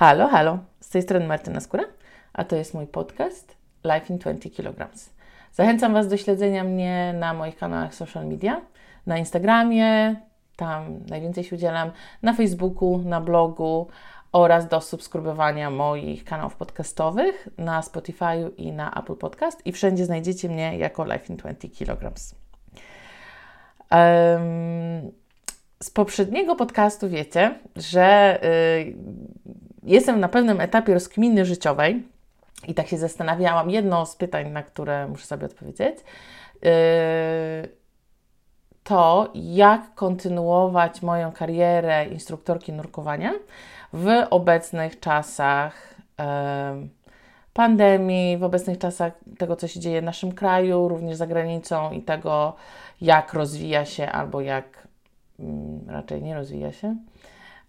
Halo, halo, z tej strony Martyna Skóra, a to jest mój podcast Life in 20 kg. Zachęcam Was do śledzenia mnie na moich kanałach social media, na Instagramie, tam najwięcej się udzielam, na Facebooku, na blogu oraz do subskrybowania moich kanałów podcastowych na Spotify i na Apple Podcast i wszędzie znajdziecie mnie jako Life in 20 kg. Um, z poprzedniego podcastu wiecie, że y, jestem na pewnym etapie rozkminy życiowej i tak się zastanawiałam. Jedno z pytań, na które muszę sobie odpowiedzieć, y, to jak kontynuować moją karierę instruktorki nurkowania w obecnych czasach y, pandemii, w obecnych czasach tego, co się dzieje w naszym kraju, również za granicą i tego, jak rozwija się albo jak mm, raczej nie rozwija się,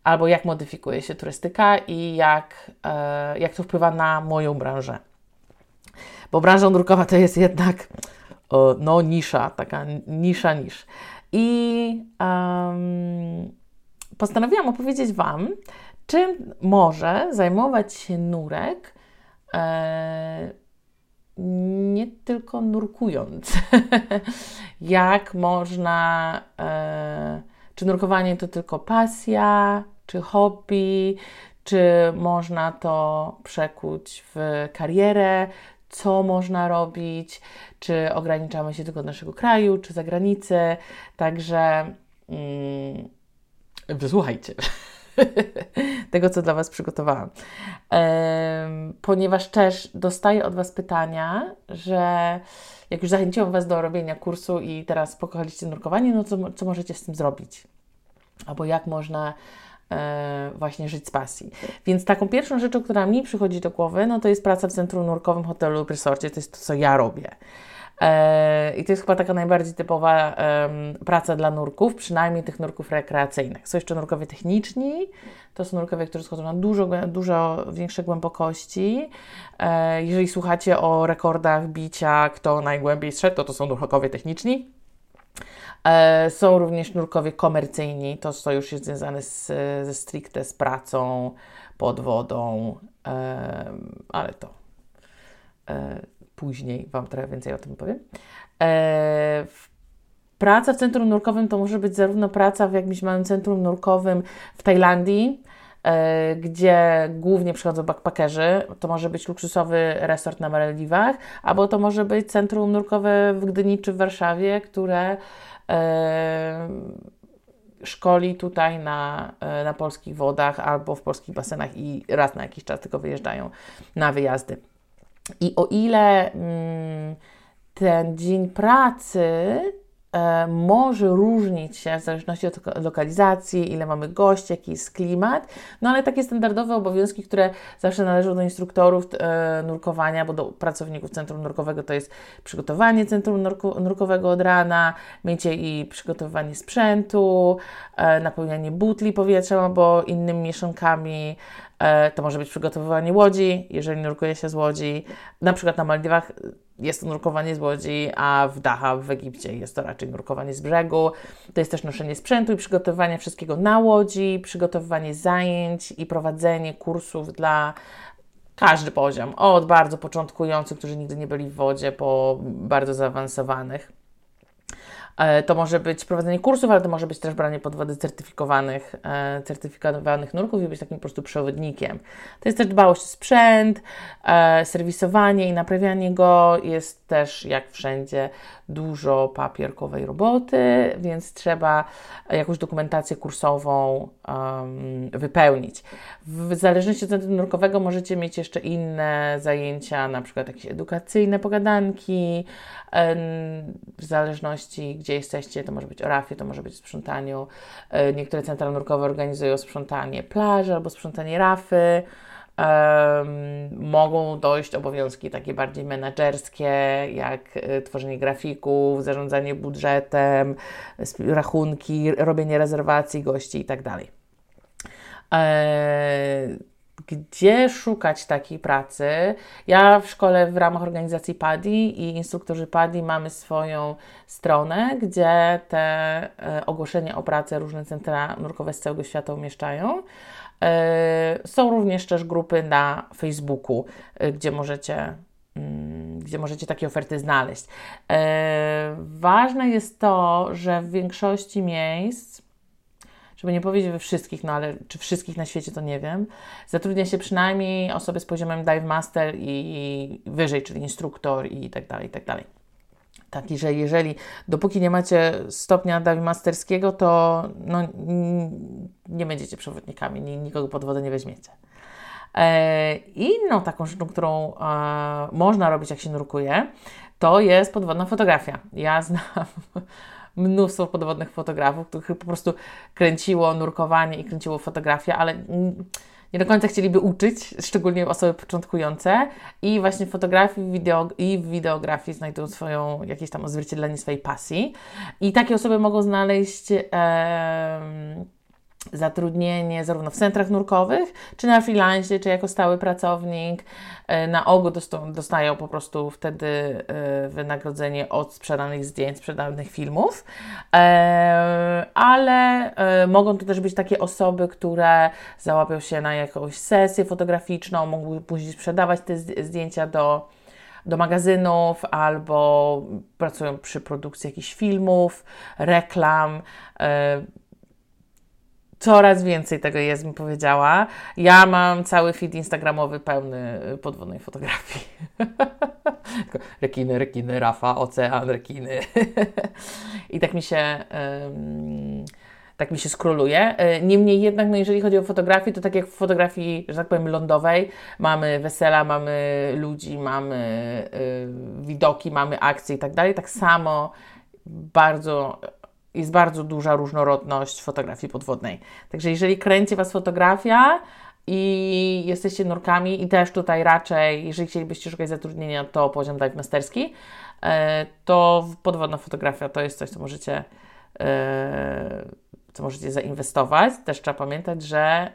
albo jak modyfikuje się turystyka i jak, e, jak to wpływa na moją branżę. Bo branża nurkowa to jest jednak o, no nisza, taka nisza nisz. I um, postanowiłam opowiedzieć Wam, czym może zajmować się nurek e, nie tylko nurkując. jak można, e, czy nurkowanie to tylko pasja, czy hobby, czy można to przekuć w karierę, co można robić, czy ograniczamy się tylko do naszego kraju, czy za granicę. Także mm, wysłuchajcie tego, co dla Was przygotowałam. Ponieważ też dostaję od Was pytania, że jak już zachęciłam Was do robienia kursu i teraz pokochaliście nurkowanie, no co, co możecie z tym zrobić? Albo jak można e, właśnie żyć z pasji. Więc taką pierwszą rzeczą, która mi przychodzi do głowy, no to jest praca w centrum nurkowym, hotelu lub resorcie. To jest to, co ja robię. E, I to jest chyba taka najbardziej typowa praca dla nurków, przynajmniej tych nurków rekreacyjnych. Są jeszcze nurkowie techniczni, to są nurkowie, którzy schodzą na dużo, dużo większe głębokości. E, jeżeli słuchacie o rekordach bicia, kto najgłębiej szedł, to to są nurkowie techniczni. E, są również nurkowie komercyjni, to co już jest związane z, ze stricte z pracą pod wodą, ale to później Wam trochę więcej o tym powiem. E, praca w centrum nurkowym to może być zarówno praca w jakimś małym centrum nurkowym w Tajlandii, e, gdzie głównie przychodzą backpackerzy. To może być luksusowy resort na Malediwach, albo to może być centrum nurkowe w Gdyni czy w Warszawie, które e, szkoli tutaj na, na polskich wodach albo w polskich basenach i raz na jakiś czas tylko wyjeżdżają na wyjazdy. I o ile mm, ten dzień pracy e, może różnić się w zależności od lokalizacji, ile mamy gości, jaki jest klimat, no ale takie standardowe obowiązki, które zawsze należą do instruktorów e, nurkowania, bo do pracowników centrum nurkowego to jest przygotowanie centrum nurkowego od rana, mycie i przygotowywanie sprzętu, e, napełnianie butli powietrzem albo innymi mieszankami, to może być przygotowywanie łodzi, jeżeli nurkuje się z łodzi. Na przykład na Maldiwach jest to nurkowanie z łodzi, a w Daha w Egipcie jest to raczej nurkowanie z brzegu. To jest też noszenie sprzętu i przygotowywanie wszystkiego na łodzi, przygotowywanie zajęć i prowadzenie kursów dla każdy poziom, od bardzo początkujących, którzy nigdy nie byli w wodzie, po bardzo zaawansowanych. E, to może być prowadzenie kursów, ale to może być też branie pod wodę certyfikowanych, e, certyfikowanych nurków i być takim po prostu przewodnikiem. To jest też dbałość o sprzęt, e, serwisowanie i naprawianie go. Jest też, jak wszędzie, dużo papierkowej roboty, więc trzeba jakąś dokumentację kursową um, wypełnić. W zależności od centrum nurkowego możecie mieć jeszcze inne zajęcia, na przykład jakieś edukacyjne pogadanki, w zależności gdzie jesteście, to może być o rafie, to może być sprzątaniu. E, niektóre centra nurkowe organizują sprzątanie plaży albo sprzątanie rafy. Um, mogą dojść obowiązki takie bardziej menedżerskie, jak y, tworzenie grafików, zarządzanie budżetem, rachunki, robienie rezerwacji gości itd. Tak e, gdzie szukać takiej pracy? Ja w szkole w ramach organizacji PADI i instruktorzy PADI mamy swoją stronę, gdzie te e, ogłoszenia o pracę różne centra nurkowe z całego świata umieszczają. E, są również też grupy na Facebooku, e, gdzie możecie mm, gdzie możecie takie oferty znaleźć. Ważne jest to, że w większości miejsc żeby nie powiedzieć we wszystkich, no ale czy wszystkich na świecie to nie wiem, zatrudnia się przynajmniej osoby z poziomem dive master i wyżej, czyli instruktor i tak dalej, i tak dalej. Taki, że jeżeli, dopóki nie macie stopnia dive masterskiego, to no, nie będziecie przewodnikami, nikogo pod wodę nie weźmiecie. E, inną taką rzeczą, którą e, można robić, jak się nurkuje, to jest podwodna fotografia. Ja znam mnóstwo podwodnych fotografów, których po prostu kręciło nurkowanie i kręciło fotografię, ale nie do końca chcieliby uczyć, szczególnie osoby początkujące. I właśnie fotografii wideo, i w wideografii znajdują swoją jakieś tam odzwierciedlenie swojej pasji. I takie osoby mogą znaleźć e, zatrudnienie zarówno w centrach nurkowych, czy na freelance, czy jako stały pracownik. E, na ogół dostają po prostu wtedy e, wynagrodzenie od sprzedanych zdjęć, sprzedanych filmów, e, ale mogą to też być takie osoby, które załapią się na jakąś sesję fotograficzną, mogą później sprzedawać te zdjęcia do do magazynów albo pracują przy produkcji jakichś filmów, reklam coraz więcej tego jest, bym powiedziała. Ja mam cały feed instagramowy pełny podwodnej fotografii. rekiny, rekiny, Rafa, ocean, rekiny. I tak mi się... Um, tak mi się skróluje. E, niemniej jednak, no jeżeli chodzi o fotografię, to tak jak w fotografii, że tak powiem, lądowej, mamy wesela, mamy ludzi, mamy y, widoki, mamy akcje i tak dalej, tak samo bardzo jest bardzo duża różnorodność fotografii podwodnej. Także jeżeli kręci Was fotografia i jesteście nurkami i też tutaj raczej, jeżeli chcielibyście szukać zatrudnienia, to poziom dive masterski, e, to podwodna fotografia to jest coś, co możecie, e, co możecie zainwestować. Też trzeba pamiętać, że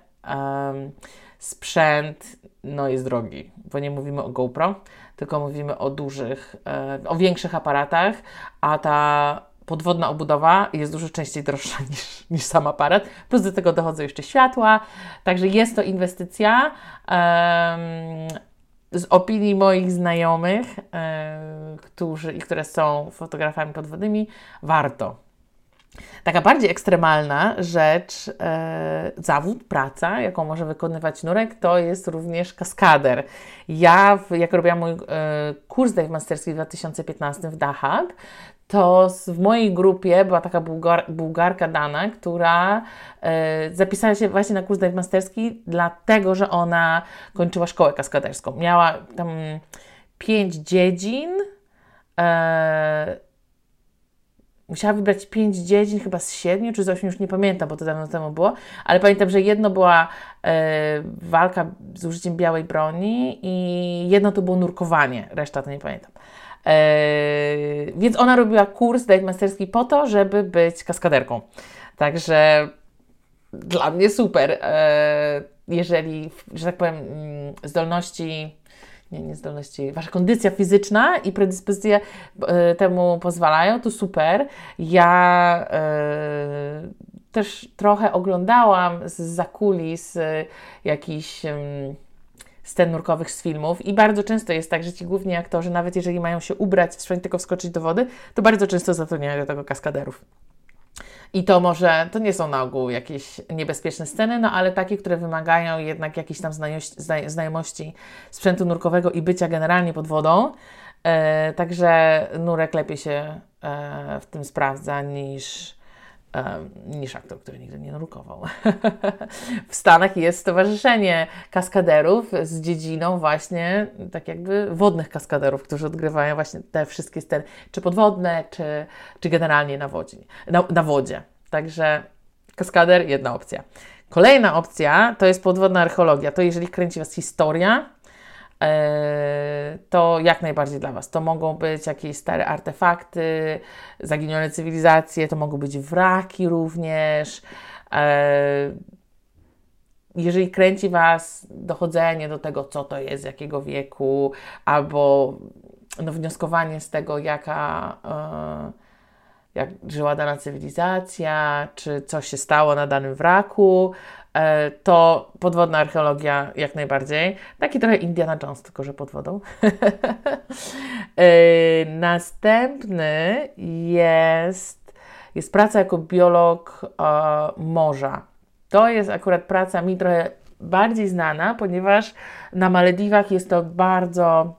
sprzęt no, jest drogi, bo nie mówimy o GoPro, tylko mówimy o dużych, e, o większych aparatach, a ta podwodna obudowa jest dużo częściej droższa niż, niż sam aparat. Plus do tego dochodzą jeszcze światła, także jest to inwestycja. Z opinii moich znajomych, którzy które są fotografami podwodnymi, warto. Taka bardziej ekstremalna rzecz, e, zawód, praca, jaką może wykonywać nurek, to jest również kaskader. Ja, w, jak robiłam mój e, kurs dive masterski w 2015 w Dahab, to w mojej grupie była taka Bułgar, Bułgarka Dana, która e, zapisała się właśnie na kurs dive masterski, dlatego że ona kończyła szkołę kaskaderską. Miała tam pięć dziedzin. E, musiała wybrać pięć dziedzin, chyba z siedmiu czy z ośmiu, już nie pamiętam, bo to dawno temu było, ale pamiętam, że jedno była e, walka z użyciem białej broni i jedno to było nurkowanie, reszta to nie pamiętam. E, więc ona robiła kurs dive masterski po to, żeby być kaskaderką. Także dla mnie super. E, jeżeli, że tak powiem, mm, zdolności nie, nie zdolności, wasza kondycja fizyczna i predyspozycje e, temu pozwalają, to super. Ja też trochę oglądałam z zakulis jakiś scen nurkowych z filmów i bardzo często jest tak, że ci główni aktorzy, nawet jeżeli mają się ubrać w tylko wskoczyć do wody, to bardzo często zatrudniają do tego kaskaderów. I to może, to nie są na ogół jakieś niebezpieczne sceny, no ale takie, które wymagają jednak jakiejś tam znajomości sprzętu nurkowego i bycia generalnie pod wodą. E, także nurek lepiej się e, w tym sprawdza niż niż aktor, który nigdy nie nurkował. w Stanach jest stowarzyszenie kaskaderów z dziedziną właśnie tak jakby wodnych kaskaderów, którzy odgrywają właśnie te wszystkie sceny, czy podwodne, czy, czy generalnie na, wodzie, na, na wodzie. Także kaskader, jedna opcja. Kolejna opcja to jest podwodna archeologia. To jeżeli kręci Was historia, to jak najbardziej dla Was. To mogą być jakieś stare artefakty, zaginione cywilizacje, to mogą być wraki również. E, jeżeli kręci Was dochodzenie do tego, co to jest, jakiego wieku, albo no, wnioskowanie z tego, jaka, e, jak żyła dana cywilizacja, czy coś się stało na danym wraku, e, to podwodna archeologia jak najbardziej. Taki trochę Indiana Jones, tylko że pod wodą. e, następny jest, jest praca jako biolog e, morza. To jest akurat praca mi trochę bardziej znana, ponieważ na Malediwach jest to bardzo,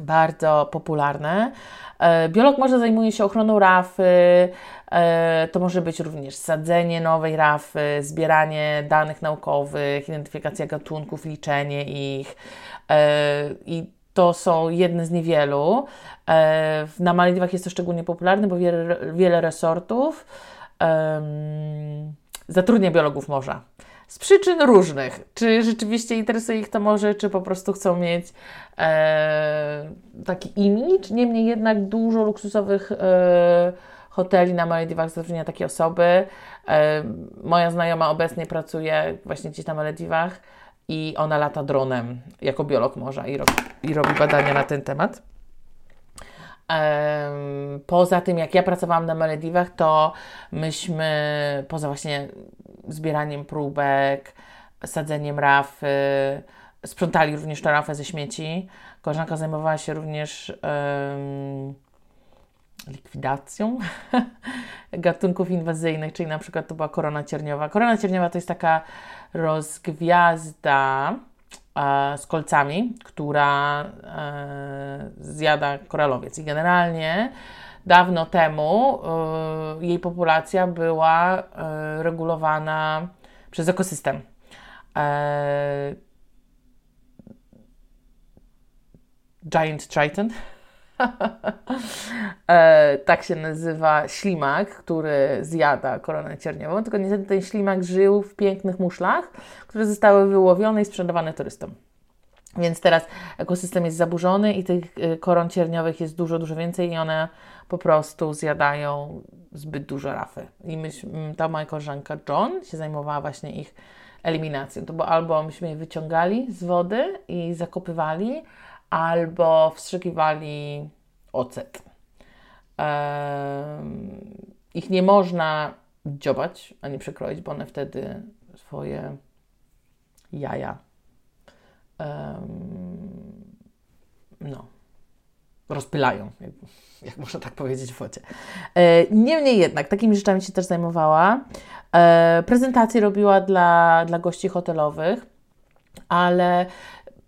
bardzo popularne. E, biolog może zajmuje się ochroną rafy, e, to może być również sadzenie nowej rafy, zbieranie danych naukowych, identyfikacja gatunków, liczenie ich. E, I to są jedne z niewielu. Na Malediwach jest to szczególnie popularne, bo wiele, wiele resortów zatrudnia biologów morza. Z przyczyn różnych. Czy rzeczywiście interesuje ich to morze, czy po prostu chcą mieć e, taki imidż. Niemniej jednak dużo luksusowych e, hoteli na Malediwach zatrudnia takie osoby. E, moja znajoma obecnie pracuje właśnie gdzieś na Malediwach i ona lata dronem jako biolog morza i, i robi badania na ten temat. Poza tym, jak ja pracowałam na Malediwach, to myśmy, poza właśnie zbieraniem próbek, sadzeniem rafy, sprzątali również tę rafę ze śmieci. Koleżanka zajmowała się również um, likwidacją gatunków inwazyjnych, czyli na przykład to była korona cierniowa. Korona cierniowa to jest taka rozgwiazda, z kolcami, która e, zjada koralowiec. I generalnie dawno temu e, jej populacja była e, regulowana przez ekosystem. Giant Triton e, tak się nazywa ślimak, który zjada koronę cierniową, tylko niestety ten ślimak żył w pięknych muszlach, które zostały wyłowione i sprzedawane turystom. Więc teraz ekosystem jest zaburzony i tych e, koron cierniowych jest dużo, dużo więcej i one po prostu zjadają zbyt dużo rafy. I ta moja koleżanka John się zajmowała właśnie ich eliminacją. To było albo myśmy je wyciągali z wody i zakopywali, albo wstrzykiwali ocet. ich nie można dziobać ani przekroić, bo one wtedy swoje jaja no, rozpylają, jak, jak, można tak powiedzieć w wodzie. E, niemniej jednak, takimi rzeczami się też zajmowała. E, prezentacje robiła dla, dla gości hotelowych, ale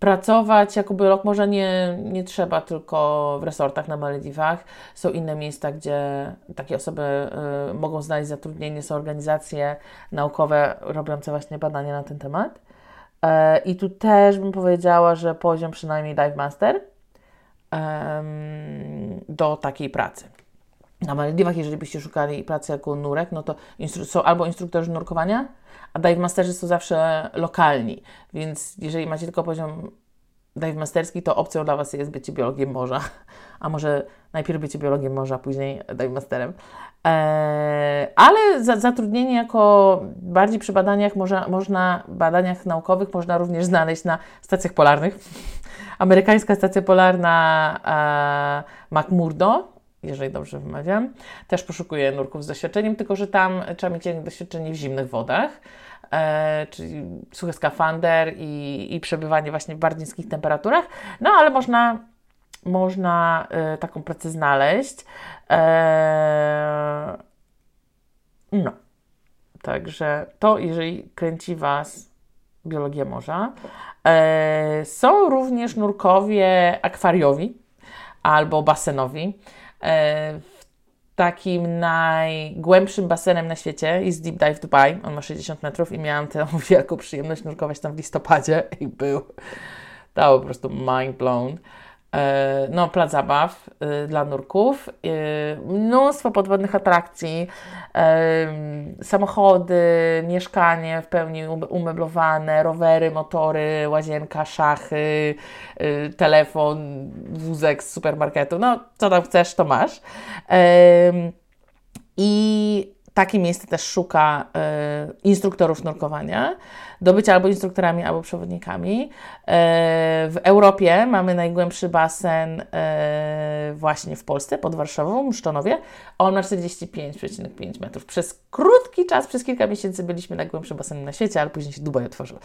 Pracować jako biolog może nie, nie trzeba tylko w resortach na Malediwach. Są inne miejsca, gdzie takie osoby y, mogą znaleźć zatrudnienie. Są organizacje naukowe robiące właśnie badania na ten temat. Y, I tu też bym powiedziała, że poziom przynajmniej Dive Master do takiej pracy. Na Malediwach, jeżeli byście szukali pracy jako nurek, no to są albo instruktorzy nurkowania, a dive masterzy są zawsze lokalni, więc jeżeli macie tylko poziom dive masterski, to opcją dla Was jest bycie biologiem morza, a może najpierw bycie biologiem morza, później dive masterem. Eee, ale za, zatrudnienie jako bardziej przy badaniach można, badaniach naukowych można również znaleźć na stacjach polarnych. Amerykańska stacja polarna e, McMurdo jeżeli dobrze wymawiam. Też poszukuję nurków z doświadczeniem, tylko że tam trzeba mieć doświadczenie w zimnych wodach, e, czyli suchy skafander i, i przebywanie właśnie w bardzo niskich temperaturach. No ale można, można e, taką pracę znaleźć. E, no. Także to, jeżeli kręci Was biologia morza. E, są również nurkowie akwariowi albo basenowi. E, takim najgłębszym basenem na świecie jest Deep Dive Dubai. On ma 60 metrów i miałam tę wielką przyjemność nurkować tam w listopadzie i był to po prostu mind blown. E, no, plac zabaw e, dla nurków, e, mnóstwo podwodnych atrakcji, samochody, mieszkanie w pełni umeblowane, rowery, motory, łazienka, szachy, telefon, wózek z supermarketu, no co tam chcesz, to masz. I takie miejsce też szuka y, instruktorów nurkowania do bycia albo instruktorami, albo przewodnikami. Y, w Europie mamy najgłębszy basen y, właśnie w Polsce, pod Warszawą, Mszczonowie. On ma 45,5 metrów. Przez krótki czas, przez kilka miesięcy byliśmy najgłębszym basenem na świecie, ale później się Dubaj otworzył.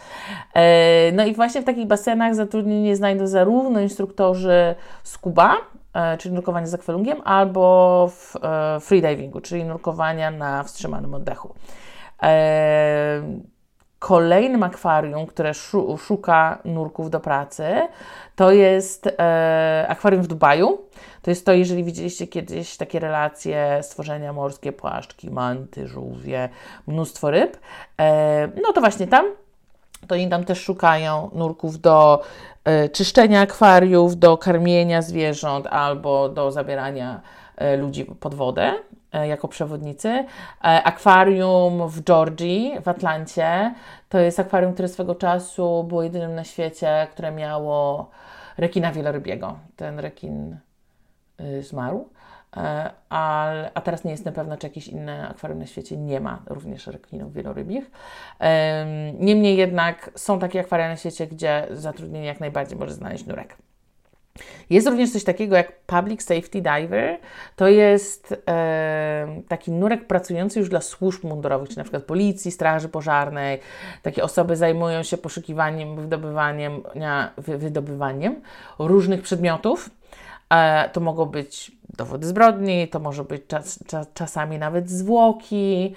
No i właśnie w takich basenach zatrudnienie znajdą zarówno instruktorzy scuba, E, czyli nurkowanie z akwalungiem, albo w e, freedivingu, czyli nurkowania na wstrzymanym oddechu. E, kolejnym akwarium, które szuka nurków do pracy, to jest akwarium w Dubaju. To jest to, jeżeli widzieliście kiedyś takie relacje, stworzenia morskie, płaszczki, manty, żółwie, mnóstwo ryb, no to właśnie tam to oni tam też szukają nurków do y, czyszczenia akwariów, do karmienia zwierząt albo do zabierania y, ludzi pod wodę y, jako przewodnicy. Akwarium w Georgii, w Atlancie, to jest akwarium, które swego czasu było jedynym na świecie, które miało rekina wielorybiego. Ten rekin zmarł. E, a, a teraz nie jestem pewna, czy jakieś inne akwarium na świecie nie ma również rekinów wielorybich. Niemniej jednak są takie akwaria na świecie, gdzie zatrudnienie jak najbardziej może znaleźć nurek. Jest również coś takiego jak Public Safety Diver. To jest e, taki nurek pracujący już dla służb mundurowych, czy na przykład policji, straży pożarnej. Takie osoby zajmują się poszukiwaniem, wydobywaniem, wydobywaniem różnych przedmiotów. E, to mogą być dowody zbrodni, to może być czas, czas, czasami nawet zwłoki.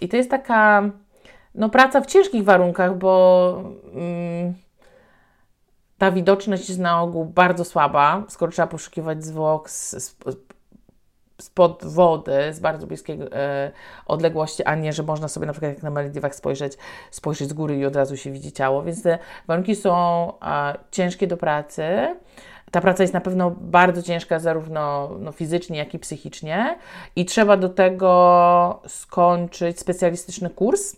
I to jest taka no, praca w ciężkich warunkach, bo mm, ta widoczność jest na ogół bardzo słaba, skoro trzeba poszukiwać zwłok z, z, spod wody, z bardzo bliskiej e, odległości, a nie, że można sobie na przykład jak na Malediwach spojrzeć, spojrzeć z góry i od razu się widzi ciało, więc te warunki są ciężkie do pracy. Ta praca jest na pewno bardzo ciężka, zarówno no, fizycznie, jak i psychicznie, i trzeba do tego skończyć specjalistyczny kurs,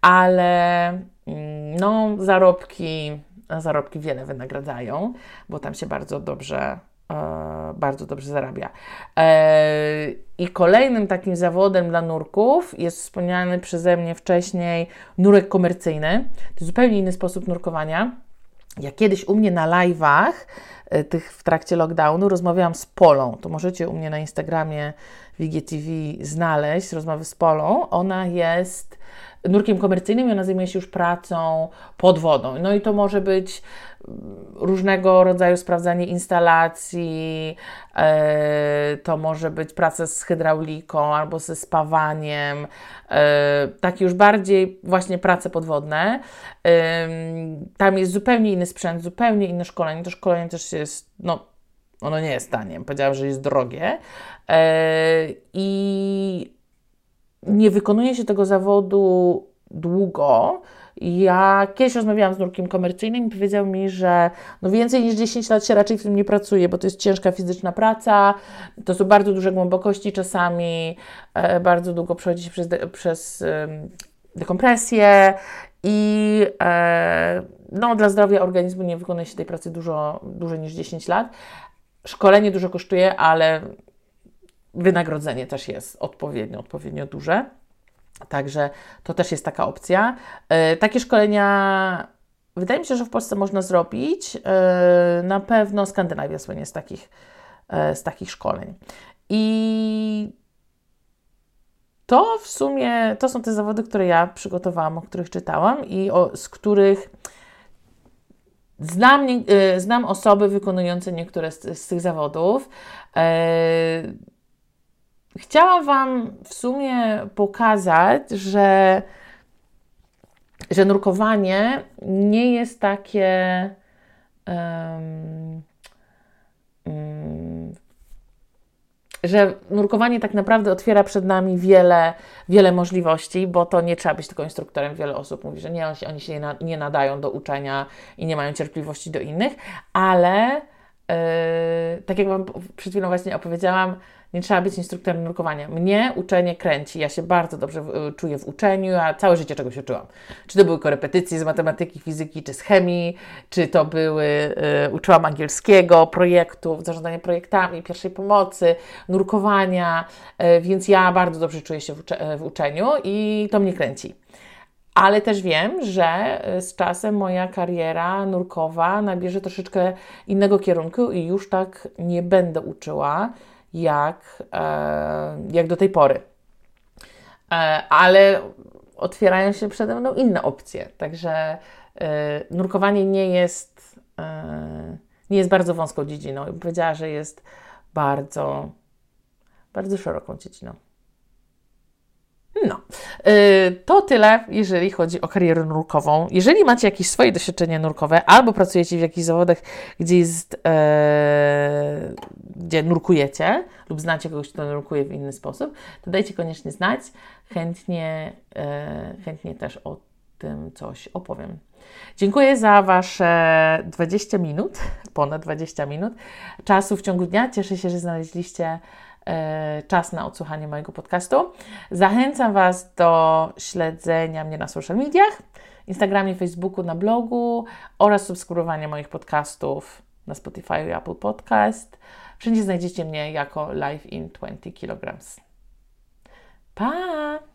ale mm, no, zarobki, zarobki wiele wynagradzają, bo tam się bardzo dobrze e, bardzo dobrze zarabia. E, I kolejnym takim zawodem dla nurków jest wspomniany przeze mnie wcześniej nurek komercyjny. To zupełnie inny sposób nurkowania. Ja kiedyś u mnie na live'ach E, tych w trakcie lockdownu rozmawiałam z Polą. To możecie u mnie na Instagramie WGTV znaleźć rozmowy z Polą. Ona jest nurkiem komercyjnym i ona zajmuje się już pracą pod wodą. No i to może być różnego rodzaju sprawdzanie instalacji, e, to może być praca z hydrauliką albo ze spawaniem, e, takie już bardziej właśnie prace podwodne. Tam jest zupełnie inny sprzęt, zupełnie inne szkolenie. To szkolenie też jest, no, ono nie jest tanie, powiedziałam, że jest drogie. E, I nie wykonuje się tego zawodu długo, ja kiedyś rozmawiałam z nurkiem komercyjnym i powiedział mi, że no więcej niż 10 lat się raczej w tym nie pracuje, bo to jest ciężka fizyczna praca, to są bardzo duże głębokości czasami, e, bardzo długo przechodzi się przez, de, przez e, dekompresję i e, no, dla zdrowia organizmu nie wykonuje się tej pracy dużo dłużej niż 10 lat. Szkolenie dużo kosztuje, ale wynagrodzenie też jest odpowiednio, odpowiednio duże. Także to też jest taka opcja. E, takie szkolenia wydaje mi się, że w Polsce można zrobić. E, na pewno Skandynawia słynie z takich, e, z takich szkoleń. I to w sumie to są te zawody, które ja przygotowałam, o których czytałam i o, z których znam, znam osoby wykonujące niektóre z, z tych zawodów. Chciałam Wam w sumie pokazać, że, że nurkowanie nie jest takie. Um, że nurkowanie tak naprawdę otwiera przed nami wiele, wiele możliwości, bo to nie trzeba być tylko instruktorem. Wiele osób mówi, że nie, oni się nie nadają do uczenia i nie mają cierpliwości do innych, ale Yy, tak jak Wam przed chwilą właśnie opowiedziałam, nie trzeba być instruktorem nurkowania. Mnie uczenie kręci. Ja się bardzo dobrze w, czuję w uczeniu, a całe życie czegoś uczyłam. Czy to były korepetycje z matematyki, fizyki, czy z chemii, czy to były, y, uczyłam angielskiego, projektów, zarządzania projektami, pierwszej pomocy, nurkowania, y, więc ja bardzo dobrze czuję się w, ucze w uczeniu i to mnie kręci. Ale też wiem, że z czasem moja kariera nurkowa nabierze troszeczkę innego kierunku i już tak nie będę uczyła jak, e, jak do tej pory. E, ale otwierają się przede mną inne opcje. Także e, nurkowanie nie jest, nie jest bardzo wąską dziedziną. Powiedziała, że jest bardzo, bardzo szeroką dziedziną. No, y, to tyle, jeżeli chodzi o karierę nurkową. Jeżeli macie jakieś swoje doświadczenia nurkowe, albo pracujecie w jakichś zawodach, gdzie jest, e, gdzie nurkujecie, lub znacie kogoś, kto nurkuje w inny sposób, to dajcie koniecznie znać. Chętnie, e, chętnie też o tym coś opowiem. Dziękuję za Wasze 20 minut, ponad 20 minut czasu w ciągu dnia. Cieszę się, że znaleźliście czas na odsłuchanie mojego podcastu. Zachęcam Was do śledzenia mnie na social mediach, Instagramie, Facebooku, na blogu oraz subskrybowania moich podcastów na Spotify i Apple Podcast. Wszędzie znajdziecie mnie jako Life in 20 kg. Pa!